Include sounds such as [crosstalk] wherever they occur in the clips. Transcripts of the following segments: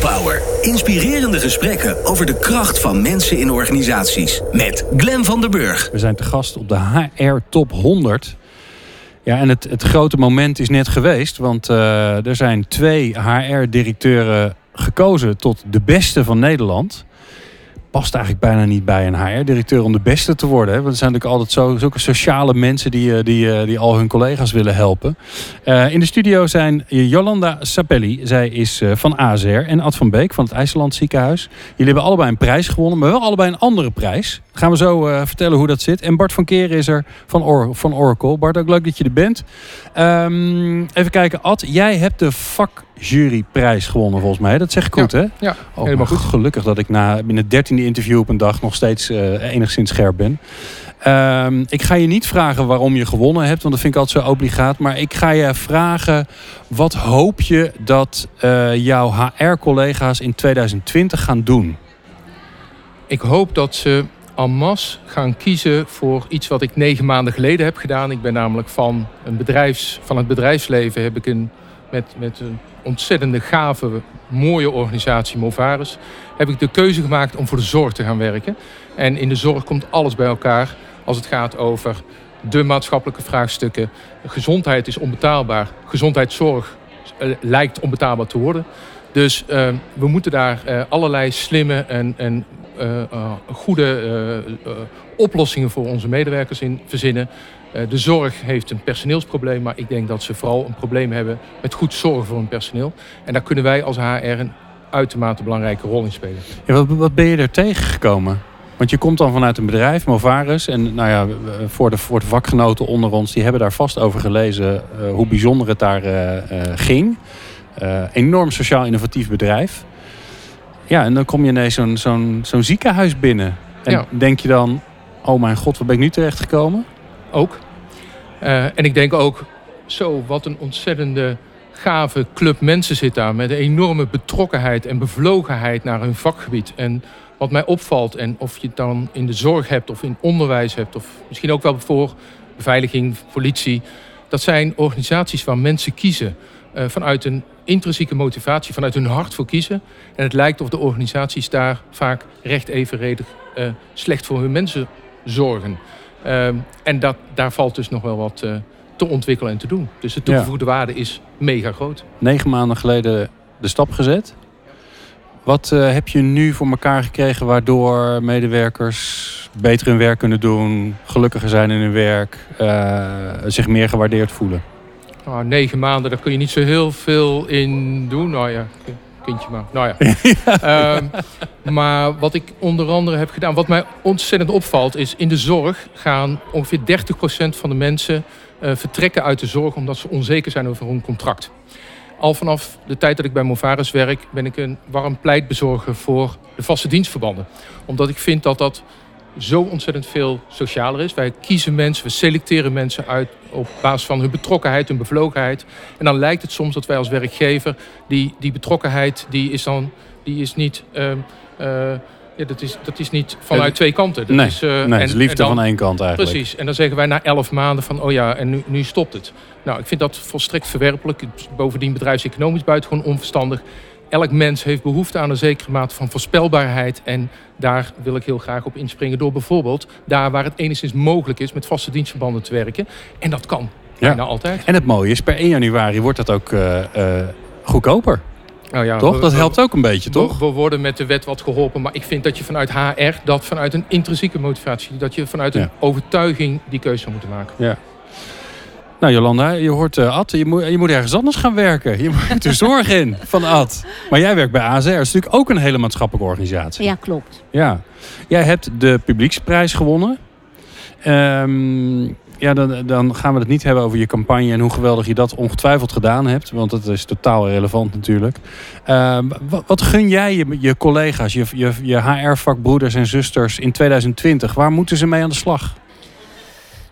Power. Inspirerende gesprekken over de kracht van mensen in organisaties. Met Glen van der Burg. We zijn te gast op de HR Top 100. Ja, en het, het grote moment is net geweest. Want uh, er zijn twee HR-directeuren gekozen tot de beste van Nederland past eigenlijk bijna niet bij een HR-directeur om de beste te worden. Hè? Want zijn natuurlijk altijd zo, zulke sociale mensen die, eh, die, eh, die al hun collega's willen helpen. Uh, in de studio zijn Jolanda Sapelli, zij is van AZR, en Ad van Beek van het IJsland ziekenhuis. Jullie hebben allebei een prijs gewonnen, maar wel allebei een andere prijs. Gaan we zo vertellen hoe dat zit. En Bart van Keren is er van, Or van Oracle. Bart, ook leuk dat je er bent. Um, even kijken, Ad, jij hebt de vak juryprijs gewonnen volgens mij. Dat zeg ik goed, ja, hè? Ja, oh, helemaal goed. Gelukkig dat ik na binnen het dertiende interview op een dag nog steeds uh, enigszins scherp ben. Um, ik ga je niet vragen waarom je gewonnen hebt, want dat vind ik altijd zo obligaat. Maar ik ga je vragen, wat hoop je dat uh, jouw HR-collega's in 2020 gaan doen? Ik hoop dat ze en masse gaan kiezen voor iets wat ik negen maanden geleden heb gedaan. Ik ben namelijk van, een bedrijfs, van het bedrijfsleven heb ik een, met, met een ontzettende gave, mooie organisatie Movaris, heb ik de keuze gemaakt om voor de zorg te gaan werken. En in de zorg komt alles bij elkaar als het gaat over de maatschappelijke vraagstukken. Gezondheid is onbetaalbaar. Gezondheidszorg uh, lijkt onbetaalbaar te worden. Dus uh, we moeten daar uh, allerlei slimme en, en goede oplossingen voor onze medewerkers in verzinnen. Uh, de zorg heeft een personeelsprobleem, maar ik denk dat ze vooral een probleem hebben met goed zorgen voor hun personeel. En daar kunnen wij als HR een uitermate belangrijke rol in spelen. Ja, wat, wat ben je er tegengekomen? Want je komt dan vanuit een bedrijf, Movaris. En nou ja, voor de, voor de vakgenoten onder ons, die hebben daar vast over gelezen uh, hoe bijzonder het daar uh, ging. enorm sociaal innovatief bedrijf. Ja, en dan kom je ineens zo'n zo'n zo'n ziekenhuis binnen. En ja. denk je dan, oh mijn god, waar ben ik nu terecht gekomen? Ook. Uh, en ik denk ook, zo, wat een ontzettende gave club mensen zit daar. Met een enorme betrokkenheid en bevlogenheid naar hun vakgebied. En wat mij opvalt, en of je het dan in de zorg hebt of in onderwijs hebt... of misschien ook wel voor beveiliging, politie... dat zijn organisaties waar mensen kiezen uh, vanuit een intrinsieke motivatie, vanuit hun hart voor kiezen. En het lijkt of de organisaties daar vaak recht evenredig uh, slecht voor hun mensen zorgen. Uh, en dat, daar valt dus nog wel wat uh, te ontwikkelen en te doen. Dus de toegevoegde ja. waarde is mega groot. Negen maanden geleden de stap gezet. Wat uh, heb je nu voor elkaar gekregen waardoor medewerkers beter hun werk kunnen doen, gelukkiger zijn in hun werk, zich meer gewaardeerd voelen? Nou, negen maanden, daar kun je niet zo heel veel in doen. Nou ja, kindje maar. Nou ja. [laughs] ja. Um, maar wat ik onder andere heb gedaan, wat mij ontzettend opvalt, is in de zorg gaan ongeveer 30% van de mensen uh, vertrekken uit de zorg omdat ze onzeker zijn over hun contract. Al vanaf de tijd dat ik bij Movaris werk, ben ik een warm pleitbezorger voor de vaste dienstverbanden. Omdat ik vind dat dat zo ontzettend veel socialer is. Wij kiezen mensen, we selecteren mensen uit op basis van hun betrokkenheid, hun bevlogenheid. En dan lijkt het soms dat wij als werkgever die, die betrokkenheid, die is dan die is niet. Uh, uh, ja, dat, is, dat is niet vanuit twee kanten. Dat nee, is, uh, nee, en, liefde dan, van één kant eigenlijk. Precies. En dan zeggen wij na elf maanden van, oh ja, en nu, nu stopt het. Nou, ik vind dat volstrekt verwerpelijk. Bovendien bedrijfseconomisch buitengewoon onverstandig elk mens heeft behoefte aan een zekere mate van voorspelbaarheid. En daar wil ik heel graag op inspringen door bijvoorbeeld daar waar het enigszins mogelijk is met vaste dienstverbanden te werken. En dat kan. Ja. Bijna altijd. En het mooie is, per 1 januari wordt dat ook uh, uh, goedkoper. Oh ja, toch? Dat helpt ook een beetje, toch? We, worden met de wet wat geholpen. Maar ik vind dat je vanuit HR, dat vanuit een intrinsieke motivatie... dat je vanuit een overtuiging die keuze zou moeten maken. Ja. Nou Jolanda, je hoort uh, Ad, je moet, je moet ergens anders gaan werken. Je moet de zorg in van Ad. Maar jij werkt bij AZR, dat is natuurlijk ook een hele maatschappelijke organisatie. Ja, klopt. Ja. Jij hebt de publieksprijs gewonnen. Um, ja, dan, dan gaan we het niet hebben over je campagne en hoe geweldig je dat ongetwijfeld gedaan hebt. Want dat is totaal relevant natuurlijk. Uh, wat, wat, gun jij je, je collega's, je, je, je HR-vakbroeders en zusters in 2020? Waar moeten ze mee aan de slag?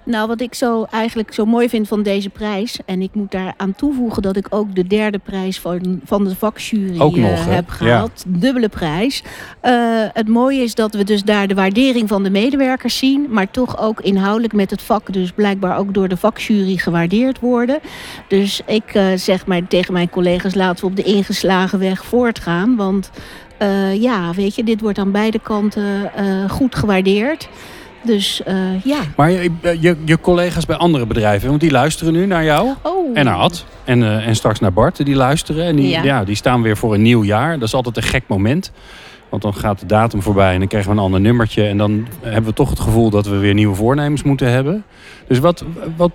Nou, wat ik zo eigenlijk zo mooi vind van deze prijs, en ik moet daar aan toevoegen dat ik ook de derde prijs van, van de vakjury nog, eh, heb gehaald. Dubbele prijs. Eh, het mooie is dat we dus daar de waardering van de medewerkers zien, maar toch ook inhoudelijk met het vak, dus blijkbaar ook door de vakjury gewaardeerd worden. Dus ik eh, zeg maar tegen mijn collega's, laten we op de ingeslagen weg voortgaan, want ja, weet je, dit wordt aan beide kanten goed gewaardeerd. Dus eh, ja. Maar je, je, je collega's bij andere bedrijven, want die luisteren nu naar jou Oh. en naar Ad. En, eh, en straks naar Bart, die luisteren. En die, Ja. ja. die staan weer voor een nieuw jaar. Dat is altijd een gek moment. Want dan gaat de datum voorbij en dan krijgen we een ander nummertje. En dan hebben we toch het gevoel dat we weer nieuwe voornemens moeten hebben. Dus wat, wat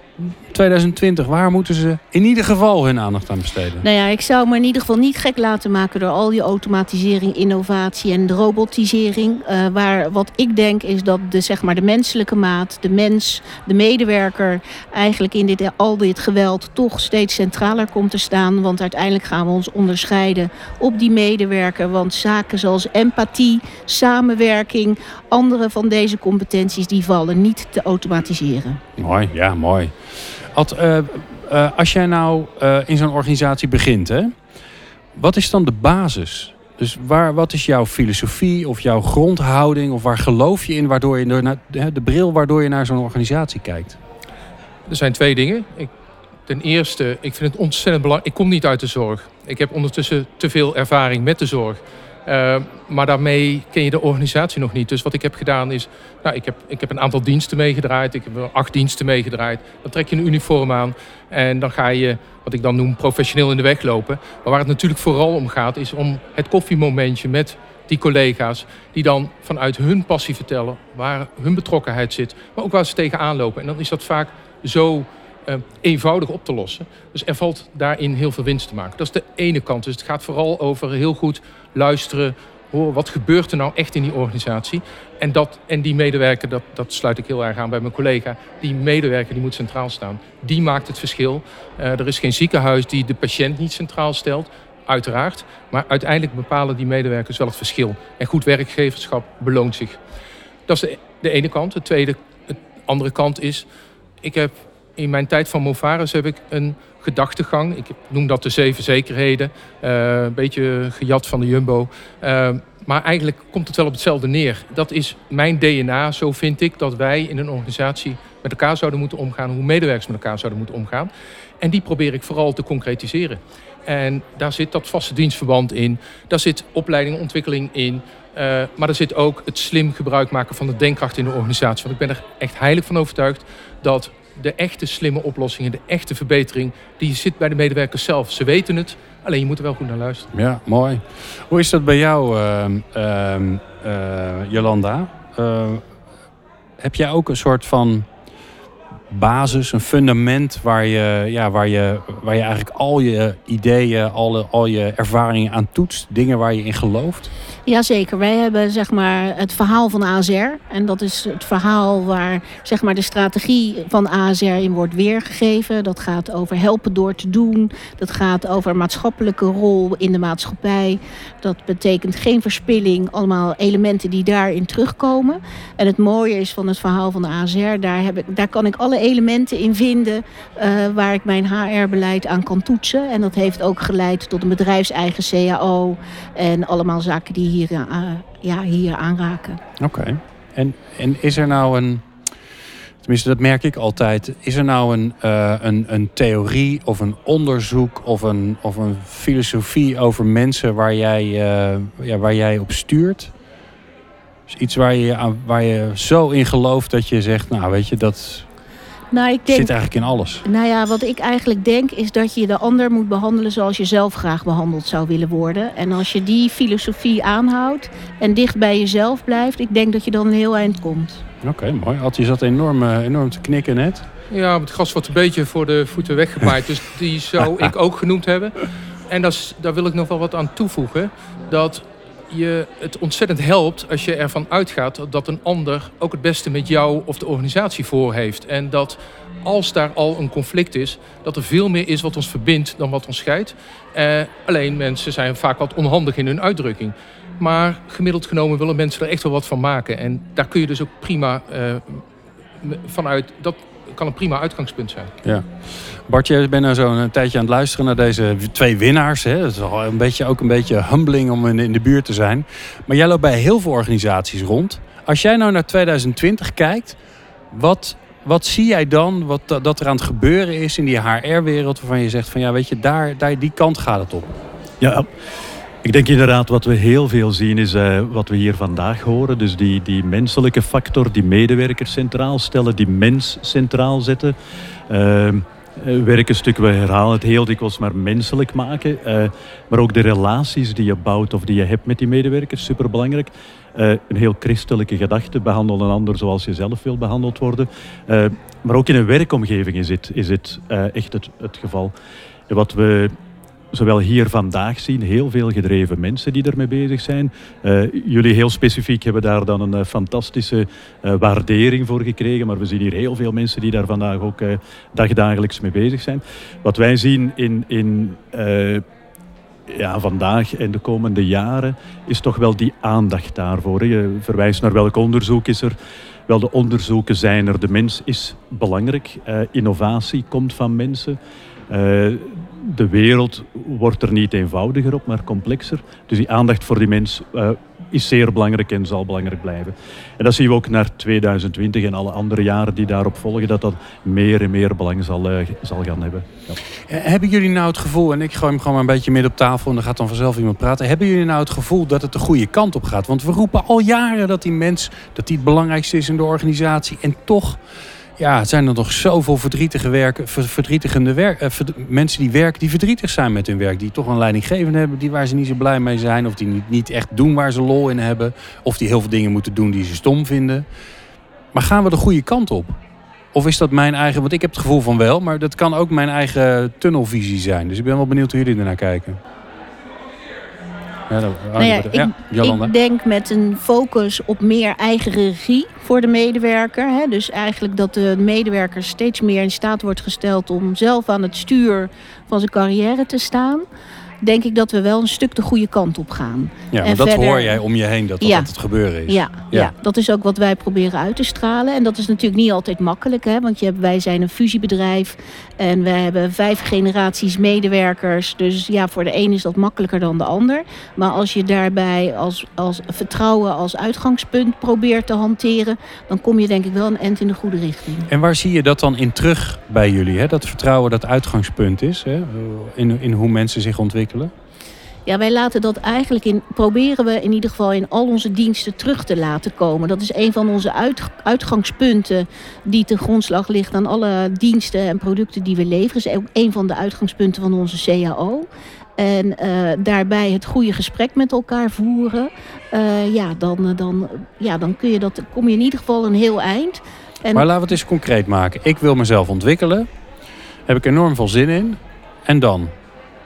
2020, waar moeten ze in ieder geval hun aandacht aan besteden? Nou ja, ik zou me in ieder geval niet gek laten maken door al die automatisering, innovatie en de robotisering. Eh, waar wat ik denk is dat de, zeg maar, de menselijke maat, de mens, de medewerker, eigenlijk in dit, al dit geweld toch steeds centraler komt te staan. Want uiteindelijk gaan we ons onderscheiden op die medewerker. Want zaken zoals empathie, samenwerking, andere van deze competenties, die vallen niet te automatiseren. Mooi, ja, mooi. Ad, eh, eh, als jij nou eh, in zo'n organisatie begint, hè, wat is dan de basis? Dus waar, wat is jouw filosofie of jouw grondhouding of waar geloof je in waardoor je de de bril waardoor je naar zo'n organisatie kijkt? Er zijn twee dingen. Ik, ten eerste, ik vind het ontzettend belangrijk. Ik kom niet uit de zorg. Ik heb ondertussen te veel ervaring met de zorg. Uh, maar daarmee ken je de organisatie nog niet. Dus wat ik heb gedaan is, nou, ik, heb, ik heb een aantal diensten meegedraaid. Ik heb acht diensten meegedraaid. Dan trek je een uniform aan en dan ga je, wat ik dan noem, professioneel in de weg lopen. Maar waar het natuurlijk vooral om gaat, is om het koffiemomentje met die collega's. Die dan vanuit hun passie vertellen waar hun betrokkenheid zit. Maar ook waar ze tegenaan lopen. En dan is dat vaak zo uh, eenvoudig op te lossen. Dus er valt daarin heel veel winst te maken. Dat is de ene kant. Dus het gaat vooral over heel goed luisteren. Horen, wat gebeurt er nou echt in die organisatie? En, dat, en die medewerker, dat, dat sluit ik heel erg aan bij mijn collega. Die medewerker die moet centraal staan. Die maakt het verschil. Uh, er is geen ziekenhuis die de patiënt niet centraal stelt. Uiteraard. Maar uiteindelijk bepalen die medewerkers wel het verschil. En goed werkgeverschap beloont zich. Dat is de, de ene kant. De tweede, de andere kant is... Ik heb in mijn tijd van Movaris heb ik een gedachtegang. Ik noem dat de zeven zekerheden. Uh, een beetje gejat van de Jumbo. Uh, maar eigenlijk komt het wel op hetzelfde neer. Dat is mijn DNA. Zo vind ik dat wij in een organisatie met elkaar zouden moeten omgaan. Hoe medewerkers met elkaar zouden moeten omgaan. En die probeer ik vooral te concretiseren. En daar zit dat vaste dienstverband in. Daar zit opleiding en ontwikkeling in. Uh, maar er zit ook het slim gebruik maken van de denkkracht in de organisatie. Want ik ben er echt heilig van overtuigd dat de echte slimme oplossingen, de echte verbetering, die zit bij de medewerkers zelf. Ze weten het, alleen je moet er wel goed naar luisteren. Ja, mooi. Hoe is dat bij jou, uh, uh, Jolanda? Uh, heb jij ook een soort van basis, een fundament waar je, ja, waar je, waar je eigenlijk al je ideeën, al, al je ervaringen aan toetst? Dingen waar je in gelooft? Jazeker, wij hebben zeg maar, het verhaal van ASR. En dat is het verhaal waar zeg maar, de strategie van ASR in wordt weergegeven. Dat gaat over helpen door te doen. Dat gaat over maatschappelijke rol in de maatschappij. Dat betekent geen verspilling. Allemaal elementen die daarin terugkomen. En het mooie is van het verhaal van de ASR. Daar, heb ik, daar kan ik alle elementen in vinden uh, waar ik mijn HR-beleid aan kan toetsen. En dat heeft ook geleid tot een bedrijfseigen CAO. En allemaal zaken die hier, uh, ja, hier aanraken. Oké. En, en is er nou een, tenminste dat merk ik altijd, is er nou een, uh, een, een theorie of een onderzoek of een, of een filosofie over mensen waar jij, ja, waar jij op stuurt? Iets waar je, waar je zo in gelooft dat je zegt, nou weet je, dat nou, ik denk, zit eigenlijk in alles. Nou ja, wat ik eigenlijk denk is dat je de ander moet behandelen zoals je zelf graag behandeld zou willen worden. En als je die filosofie aanhoudt en dicht bij jezelf blijft, ik denk dat je dan een heel eind komt. Oké, okay, mooi. Ad, je zat enorm, uh, enorm te knikken net. Ja, het gras wordt een beetje voor de voeten weggepaaid. dus die zou [laughs] ik ook genoemd hebben. En dat is, daar wil ik nog wel wat aan toevoegen. Dat je het ontzettend helpt als je ervan uitgaat dat een ander ook het beste met jou of de organisatie voor heeft. En dat als daar al een conflict is, dat er veel meer is wat ons verbindt dan wat ons scheidt. Uh, alleen mensen zijn vaak wat onhandig in hun uitdrukking. Maar gemiddeld genomen willen mensen er echt wel wat van maken. En daar kun je dus ook prima uh, vanuit dat kan een prima uitgangspunt zijn. Ja. Bart, je bent nou zo'n tijdje aan het luisteren naar deze twee winnaars. Hè? Dat is al een beetje, ook een beetje humbling om in, in de buurt te zijn. Maar jij loopt bij heel veel organisaties rond. Als jij nou naar 2020 kijkt, wat, wat zie jij dan wat, dat er aan het gebeuren is in die HR-wereld waarvan je zegt van ja, weet je, daar, daar, die kant gaat het op? Ja, ik denk inderdaad wat we heel veel zien is uh, wat we hier vandaag horen. Dus die, die menselijke factor, die medewerkers centraal stellen, die mens centraal zetten. Uh, werk een stuk, we herhalen het heel dikwijls, maar menselijk maken. Uh, maar ook de relaties die je bouwt of die je hebt met die medewerkers, superbelangrijk. Een heel christelijke gedachte, behandel een ander zoals je zelf wil behandeld worden. Maar ook in een werkomgeving is dit, is echt het, het geval. Wat we zowel hier vandaag zien, heel veel gedreven mensen die ermee bezig zijn. Uh, jullie heel specifiek hebben daar dan een uh, fantastische uh, waardering voor gekregen, maar we zien hier heel veel mensen die daar vandaag ook dagdagelijks mee bezig zijn. Wat wij zien in, in ja, vandaag en de komende jaren is toch wel die aandacht daarvoor. Je verwijst naar welk onderzoek is er. Wel, de onderzoeken zijn er. De mens is belangrijk. innovatie komt van mensen de wereld wordt er niet eenvoudiger op, maar complexer. Dus die aandacht voor die mens uh, is zeer belangrijk en zal belangrijk blijven. En dat zien we ook naar 2020 en alle andere jaren die daarop volgen, dat dat meer en meer belang zal, uh, zal gaan hebben. Ja. Eh, hebben jullie nou het gevoel, en ik gooi hem gewoon maar een beetje midden op tafel en dan gaat dan vanzelf iemand praten. Hebben jullie nou het gevoel dat het de goede kant op gaat? Want we roepen al jaren dat die mens dat die het belangrijkste is in de organisatie. En toch ja, zijn er nog zoveel verdrietige werken, verdrietigende werk, uh, mensen die werken die verdrietig zijn met hun werk. Die toch een leidinggevende hebben die waar ze niet zo blij mee zijn. Of die niet, niet echt doen waar ze lol in hebben. Of die heel veel dingen moeten doen die ze stom vinden. Maar gaan we de goede kant op? Of is dat mijn eigen, want ik heb het gevoel van wel, maar dat kan ook mijn eigen tunnelvisie zijn. Dus ik ben wel benieuwd hoe jullie ernaar kijken. Ja, nou ja, ik, ik, denk met een focus op meer eigen regie voor de medewerker. Hè? Dus eigenlijk dat de medewerker steeds meer in staat wordt gesteld om zelf aan het stuur van zijn carrière te staan denk ik dat we wel een stuk de goede kant op gaan. Ja, maar dat hoor jij om je heen dat dat ja, het gebeuren is. Ja, ja, ja. dat is ook wat wij proberen uit te stralen. En dat is natuurlijk niet altijd makkelijk, hè, want je hebt, wij zijn een fusiebedrijf en we hebben vijf generaties medewerkers. Dus ja, voor de een is dat makkelijker dan de ander. Maar als je daarbij als, als vertrouwen als uitgangspunt probeert te hanteren, dan kom je denk ik wel een eind in de goede richting. En waar zie je dat dan in terug bij jullie? Hè? Dat vertrouwen dat uitgangspunt is, hè? In, in hoe mensen zich ontwikkelen. Ja, wij laten dat eigenlijk in, proberen we in ieder geval in al onze diensten terug te laten komen. Dat is een van onze uit, uitgangspunten die ten grondslag ligt aan alle diensten en producten die we leveren. Dat is ook een van de uitgangspunten van onze CAO. En uh, daarbij het goede gesprek met elkaar voeren. Uh, ja, dan, dan, ja, dan kun je dat, kom je in ieder geval een heel eind. En... Maar laten we het eens concreet maken. Ik wil mezelf ontwikkelen. Heb ik enorm veel zin in. En dan?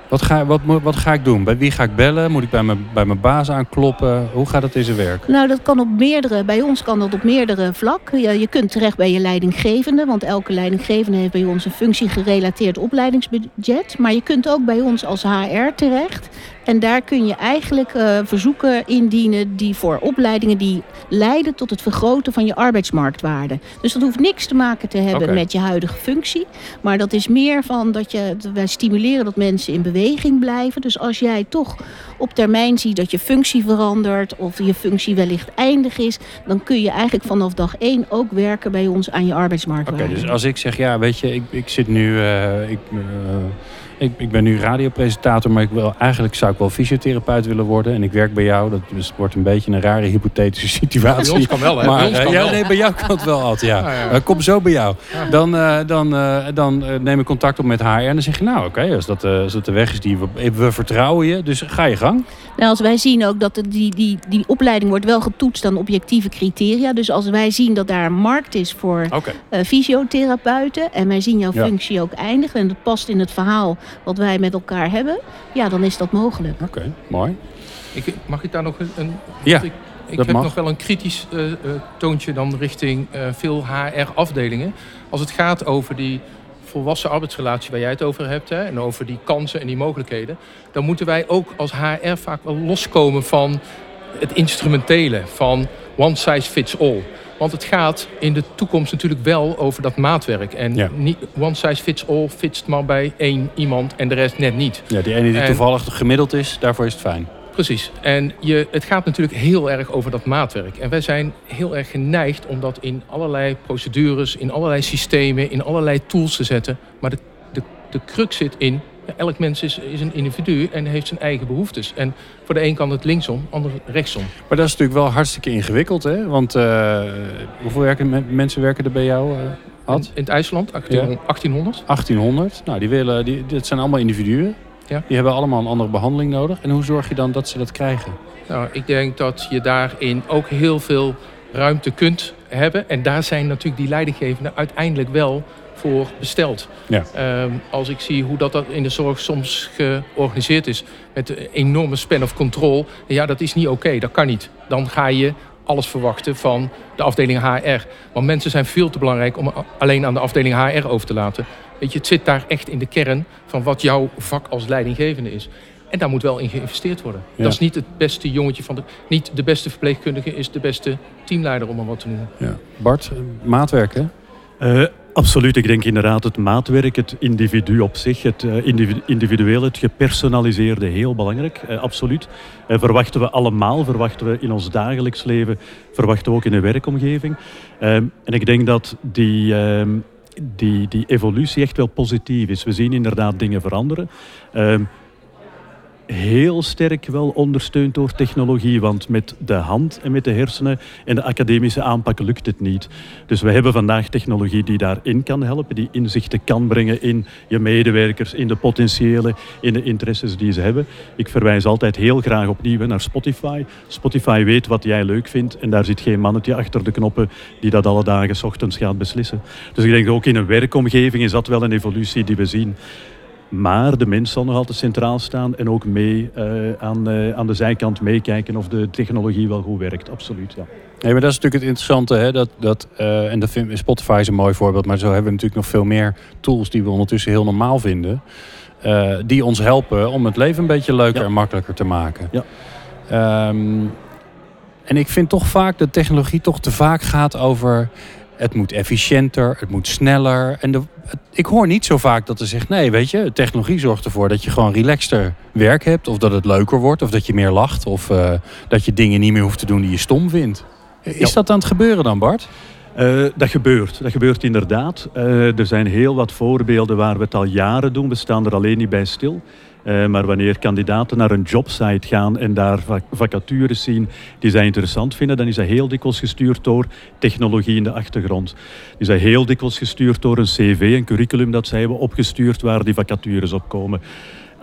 Wat ga, wat, wat ga ik doen? Bij wie ga ik bellen? Moet ik bij mijn, bij mijn baas aankloppen? Hoe gaat dat in zijn werk? Nou, dat kan op meerdere, bij ons kan dat op meerdere vlakken. Je, je kunt terecht bij je leidinggevende, want elke leidinggevende heeft bij ons een functiegerelateerd opleidingsbudget. Maar je kunt ook bij ons als HR terecht. En daar kun je eigenlijk uh, verzoeken indienen die voor opleidingen die leiden tot het vergroten van je arbeidsmarktwaarde. Dus dat hoeft niks te maken te hebben met je huidige functie. Maar dat is meer van dat je, wij stimuleren dat mensen in beweging blijven. Dus als jij toch op termijn ziet dat je functie verandert of je functie wellicht eindig is, dan kun je eigenlijk vanaf dag één ook werken bij ons aan je arbeidsmarktwaarde. Oké, dus als ik zeg, ja, weet je, ik, ik zit nu. Uh, ik, uh, ik, ik ben nu radiopresentator, maar ik wil, eigenlijk zou ik wel fysiotherapeut willen worden. En ik werk bij jou. Dat dus wordt een beetje een rare hypothetische [laughs] situatie. Bij ons kan wel, hè? Maar, bij ja, Nee, bij jou kan het wel altijd, ja. Ah, ja. kom zo bij jou. Dan, uh, dan, uh, dan uh, neem ik contact op met HR en dan zeg je, nou oké, okay, als, dat, als dat de weg is die we, we vertrouwen je, dus ga je gang. Nou, als wij zien ook dat die, die, die opleiding wordt wel getoetst aan objectieve criteria. Dus als wij zien dat daar een markt is voor okay. fysiotherapeuten en wij zien jouw ja. functie ook eindigen en dat past in het verhaal wat wij met elkaar hebben, ja, dan is dat mogelijk. Oké, mooi. Ik, mag ik daar nog een... ja, ik, ik heb mag. nog wel een kritisch uh, uh, toontje dan richting uh, veel HR-afdelingen. Als het gaat over die volwassen arbeidsrelatie waar jij het over hebt... Hè, en over die kansen en die mogelijkheden... dan moeten wij ook als HR vaak wel loskomen van het instrumentele... van one size fits all. Want het gaat in de toekomst natuurlijk wel over dat maatwerk. En Ja. niet one size fits all, fitst maar bij één iemand en de rest net niet. Ja, die ene die En- toevallig gemiddeld is, daarvoor is het fijn. Precies. En je, het gaat natuurlijk heel erg over dat maatwerk. En wij zijn heel erg geneigd om dat in allerlei procedures, in allerlei systemen, in allerlei tools te zetten. Maar de, de, de crux zit in, ja, elk mens is, is een individu en heeft zijn eigen behoeftes. En voor de een kan het linksom, de ander rechtsom. Maar dat is natuurlijk wel hartstikke ingewikkeld, hè? Want eh, hoeveel werken, mensen werken er bij jou, Ad? In, in het IJsland, 1800. 1800. 1800. Nou, die willen, die, dit zijn allemaal individuen. Ja. Die hebben allemaal een andere behandeling nodig. En hoe zorg je dan dat ze dat krijgen? Nou, ik denk dat je daarin ook heel veel ruimte kunt hebben. En daar zijn natuurlijk die leidinggevenden uiteindelijk wel voor besteld. Ja. Ehm, als ik zie hoe dat, dat in de zorg soms georganiseerd is... met een enorme span of control... ja, dat is niet oké, dat kan niet. Dan ga je alles verwachten van de afdeling HR. Want mensen zijn veel te belangrijk om alleen aan de afdeling HR over te laten. Weet je, het zit daar echt in de kern van wat jouw vak als leidinggevende is. En daar moet wel in geïnvesteerd worden. Ja. Dat is niet het beste jongetje van de... Niet de beste verpleegkundige is de beste teamleider, om maar wat te noemen. Ja. Bart, eh, maatwerken? Eh, absoluut. Ik denk inderdaad het maatwerk, het individu op zich, het eh, individu- individueel, het gepersonaliseerde, heel belangrijk. Eh, absoluut. Verwachten we allemaal, verwachten we in ons dagelijks leven, verwachten we ook in een werkomgeving. Ehm, en ik denk dat die, ehm, die, die evolutie echt wel positief is. We zien inderdaad dingen veranderen. Ehm, heel sterk wel ondersteund door technologie, want met de hand en met de hersenen en de academische aanpak lukt het niet. Dus we hebben vandaag technologie die daarin kan helpen, die inzichten kan brengen in je medewerkers, in de potentiële, in de interesses die ze hebben. Ik verwijs altijd heel graag opnieuw naar Spotify. Spotify weet wat jij leuk vindt en daar zit geen mannetje achter de knoppen die dat alle dagen ochtends gaat beslissen. Dus ik denk ook in een werkomgeving is dat wel een evolutie die we zien. Maar de mens zal nog altijd centraal staan en ook mee eh, aan, eh, aan de zijkant meekijken of de technologie wel goed werkt. Absoluut, ja. Nee, maar dat is natuurlijk het interessante. Hè? Dat, dat, eh, en dat vind, Spotify is een mooi voorbeeld. Maar zo hebben we natuurlijk nog veel meer tools die we ondertussen heel normaal vinden. die ons helpen om het leven een beetje leuker Ja. en makkelijker te maken. Ja. Ehm, en ik vind toch vaak dat technologie toch te vaak gaat over... het moet efficiënter, het moet sneller. En de, het- ik hoor niet zo vaak dat er zegt... nee, weet je, technologie zorgt ervoor dat je gewoon relaxter werk hebt... of dat het leuker wordt, of dat je meer lacht... of eh, dat je dingen niet meer hoeft te doen die je stom vindt. Is Ja. dat aan het gebeuren dan, Bart? Eh, dat gebeurt, dat gebeurt inderdaad. Eh, er zijn heel wat voorbeelden waar we het al jaren doen. We staan er alleen niet bij stil. Eh, maar wanneer kandidaten naar een jobsite gaan en daar vac- vacatures zien die zij interessant vinden, dan is dat heel dikwijls gestuurd door technologie in de achtergrond. Is dat heel dikwijls gestuurd door een cv, een curriculum dat zij hebben opgestuurd waar die vacatures op komen.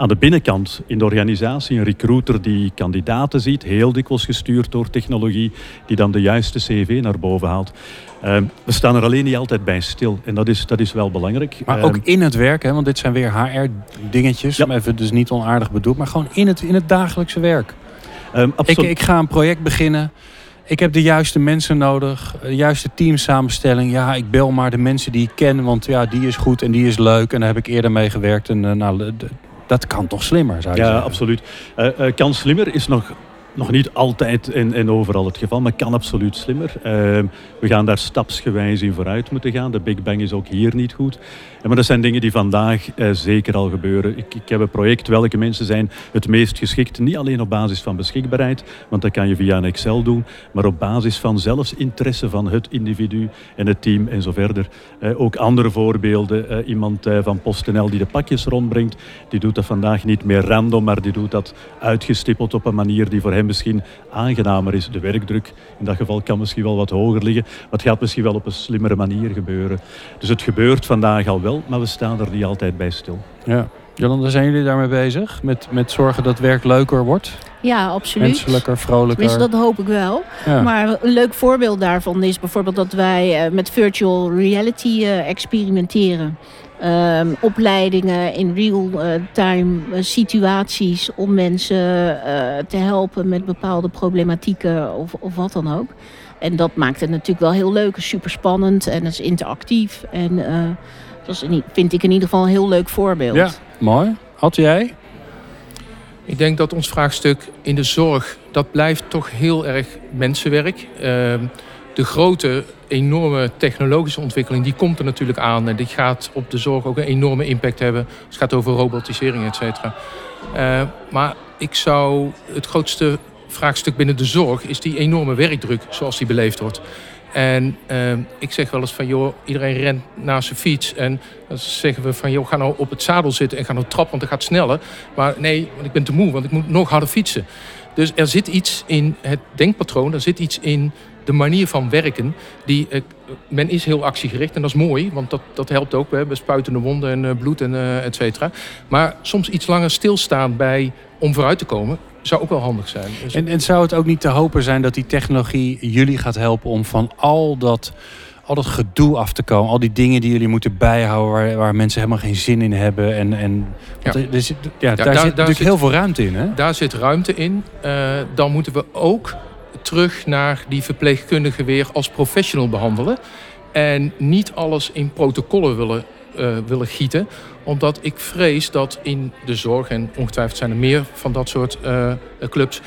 Aan de binnenkant in de organisatie een recruiter die kandidaten ziet, heel dikwijls gestuurd door technologie, die dan de juiste cv naar boven haalt. Ehm, we staan er alleen niet altijd bij stil en dat is, dat is wel belangrijk. Maar Ehm, ook in het werk, hè, want dit zijn weer HR-dingetjes. Ja. Even dus niet onaardig bedoeld, maar gewoon in het, in het dagelijkse werk. ehm, Ik, ik ga een project beginnen. Ik heb de juiste mensen nodig, de juiste teamsamenstelling. Ja, ik bel maar de mensen die ik ken, want ja, die is goed en die is leuk. En daar heb ik eerder mee gewerkt. En eh, nou, de- dat kan toch slimmer, zou je Ja, zeggen? absoluut. Eh eh, kan slimmer is nog, nog niet altijd en, en overal het geval, maar kan absoluut slimmer. Ehm, we gaan daar stapsgewijs in vooruit moeten gaan. De Big Bang is ook hier niet goed. Maar dat zijn dingen die vandaag eh, zeker al gebeuren. Ik, ik heb een project, welke mensen zijn het meest geschikt? Niet alleen op basis van beschikbaarheid, want dat kan je via een Excel doen, maar op basis van zelfs interesse van het individu en het team en zo verder. Eh, ook andere voorbeelden. Eh, iemand van PostNL die de pakjes rondbrengt, die doet dat vandaag niet meer random, maar die doet dat uitgestippeld op een manier die voor hem misschien aangenamer is. De werkdruk in dat geval kan misschien wel wat hoger liggen, maar het gaat misschien wel op een slimmere manier gebeuren. Dus het gebeurt vandaag al wel, maar we staan er niet altijd bij stil. Ja. Jolanda, zijn jullie daarmee bezig? Met, met zorgen dat werk leuker wordt? Ja, absoluut. Menselijker, vrolijker? Tenminste, dat hoop ik wel. ja. Maar een leuk voorbeeld daarvan is bijvoorbeeld dat wij eh, met virtual reality eh, experimenteren. Ehm, opleidingen in real-time situaties om mensen eh, te helpen met bepaalde problematieken of, of wat dan ook. En dat maakt het natuurlijk wel heel leuk, super spannend en het is interactief. En eh, dat is, in- vind ik in ieder geval een heel leuk voorbeeld. ja, mooi. Had jij? Ik denk dat ons vraagstuk in de zorg, dat blijft toch heel erg mensenwerk. Ehm, de grote, enorme technologische ontwikkeling, die komt er natuurlijk aan. En die gaat op de zorg ook een enorme impact hebben. Het gaat over robotisering, et cetera. Uh, maar ik zou het grootste vraagstuk binnen de zorg is die enorme werkdruk zoals die beleefd wordt. En uh, ik zeg wel eens van, joh, iedereen rent naar zijn fiets. En dan zeggen we van, joh, ga nou op het zadel zitten en ga nou trappen, want het gaat sneller. Maar nee, want ik ben te moe, want ik moet nog harder fietsen. Dus er zit iets in het denkpatroon, er zit iets in de manier van werken. Die, uh, men is heel actiegericht en dat is mooi, want dat, dat helpt ook. We hebben spuitende wonden en uh, bloed en uh, et cetera. Maar soms iets langer stilstaan bij om vooruit te komen zou ook wel handig zijn. Dus... En, en zou het ook niet te hopen zijn dat die technologie jullie gaat helpen om van al dat al dat gedoe af te komen. Al die dingen die jullie moeten bijhouden waar, waar mensen helemaal geen zin in hebben. En, en ja. Er, zit, ja, daar, daar, zit natuurlijk heel veel ruimte in. Hè? Daar zit ruimte in. Uh, dan moeten we ook terug naar die verpleegkundigen weer als professional behandelen. En niet alles in protocollen willen, uh, willen gieten omdat ik vrees dat in de zorg, en ongetwijfeld zijn er meer van dat soort uh, clubs,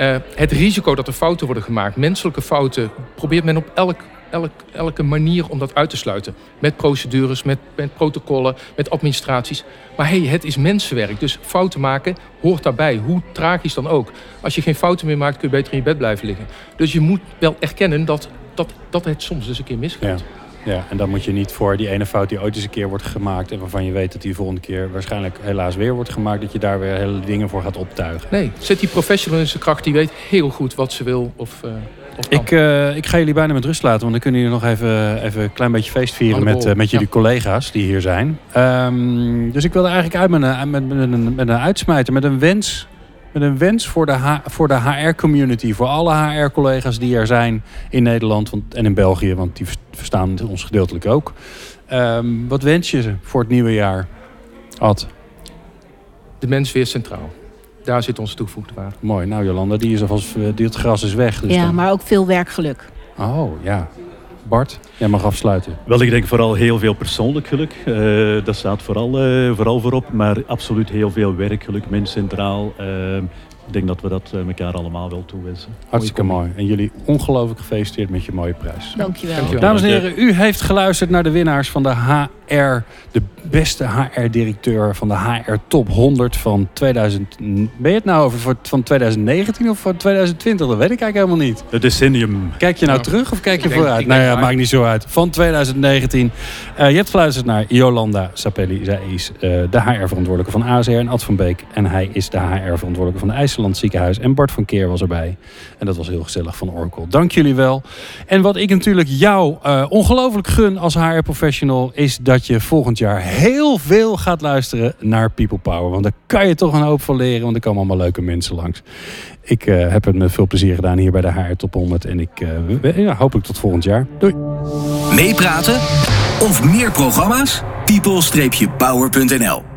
uh, het risico dat er fouten worden gemaakt, menselijke fouten, probeert men op elk, elk, elke manier om dat uit te sluiten. Met procedures, met, met protocollen, met administraties. Maar hey, het is mensenwerk, dus fouten maken hoort daarbij, hoe tragisch dan ook. Als je geen fouten meer maakt, kun je beter in je bed blijven liggen. Dus je moet wel erkennen dat, dat, dat het soms dus een keer misgaat. Ja. Ja, en dan moet je niet voor die ene fout die ooit eens een keer wordt gemaakt... en waarvan je weet dat die volgende keer waarschijnlijk helaas weer wordt gemaakt... dat je daar weer hele dingen voor gaat optuigen. Nee, zet die professional in zijn kracht. Die weet heel goed wat ze wil of, uh, of ik, uh, ik ga jullie bijna met rust laten... want dan kunnen jullie nog even, even een klein beetje feest vieren... met, uh, met jullie ja. collega's die hier zijn. Um, dus ik wilde eigenlijk uit met een, met, met, een, met een uitsmijter, met een wens met een wens voor de, H, voor de HR-community. Voor alle HR-collega's die er zijn in Nederland want, en in België. Want die verstaan ons gedeeltelijk ook. Um, wat wens je voor het nieuwe jaar, Ad? De mens weer centraal. Daar zit onze toegevoegde waarde. Mooi. Nou Jolanda, die is alvast, die het gras is weg. Dus ja, dan... maar ook veel werkgeluk. Oh, ja. Bart, jij mag afsluiten. Wel, ik denk vooral heel veel persoonlijk geluk. Uh, dat staat vooral, uh, vooral voorop. Maar absoluut heel veel werkgeluk, mens centraal. Uh, ik denk dat we dat elkaar allemaal wel toewensen. Hartstikke mooi. En jullie ongelooflijk gefeliciteerd met je mooie prijs. Dankjewel. Dankjewel. Dames en heren, u heeft geluisterd naar de winnaars van de HR, de beste HR-directeur van de HR Top 100 van 2000. Ben je het nou over van 2019 of van 2020? Dat weet ik eigenlijk helemaal niet. Het decennium. Kijk je nou terug of kijk je denk, vooruit? Nou ja, maakt niet zo uit. Van 2019. Uh, je hebt geluisterd naar Jolanda Sapelli. Zij is uh, de HR-verantwoordelijke van ASR en Ad van Beek. En hij is de HR-verantwoordelijke van de IJsland Ziekenhuis. En Bart van Keer was erbij. En dat was heel gezellig van Oracle. Dank jullie wel. En wat ik natuurlijk jou uh, ongelooflijk gun als HR-professional... is dat je volgend jaar heel veel gaat luisteren naar People Power. Want daar kan je toch een hoop van leren, want er komen allemaal leuke mensen langs. Ik uh, heb het met veel plezier gedaan hier bij de HR Top 100. En ik uh, ja, hopelijk tot volgend jaar. Doei. Meepraten of meer programma's? people-power.nl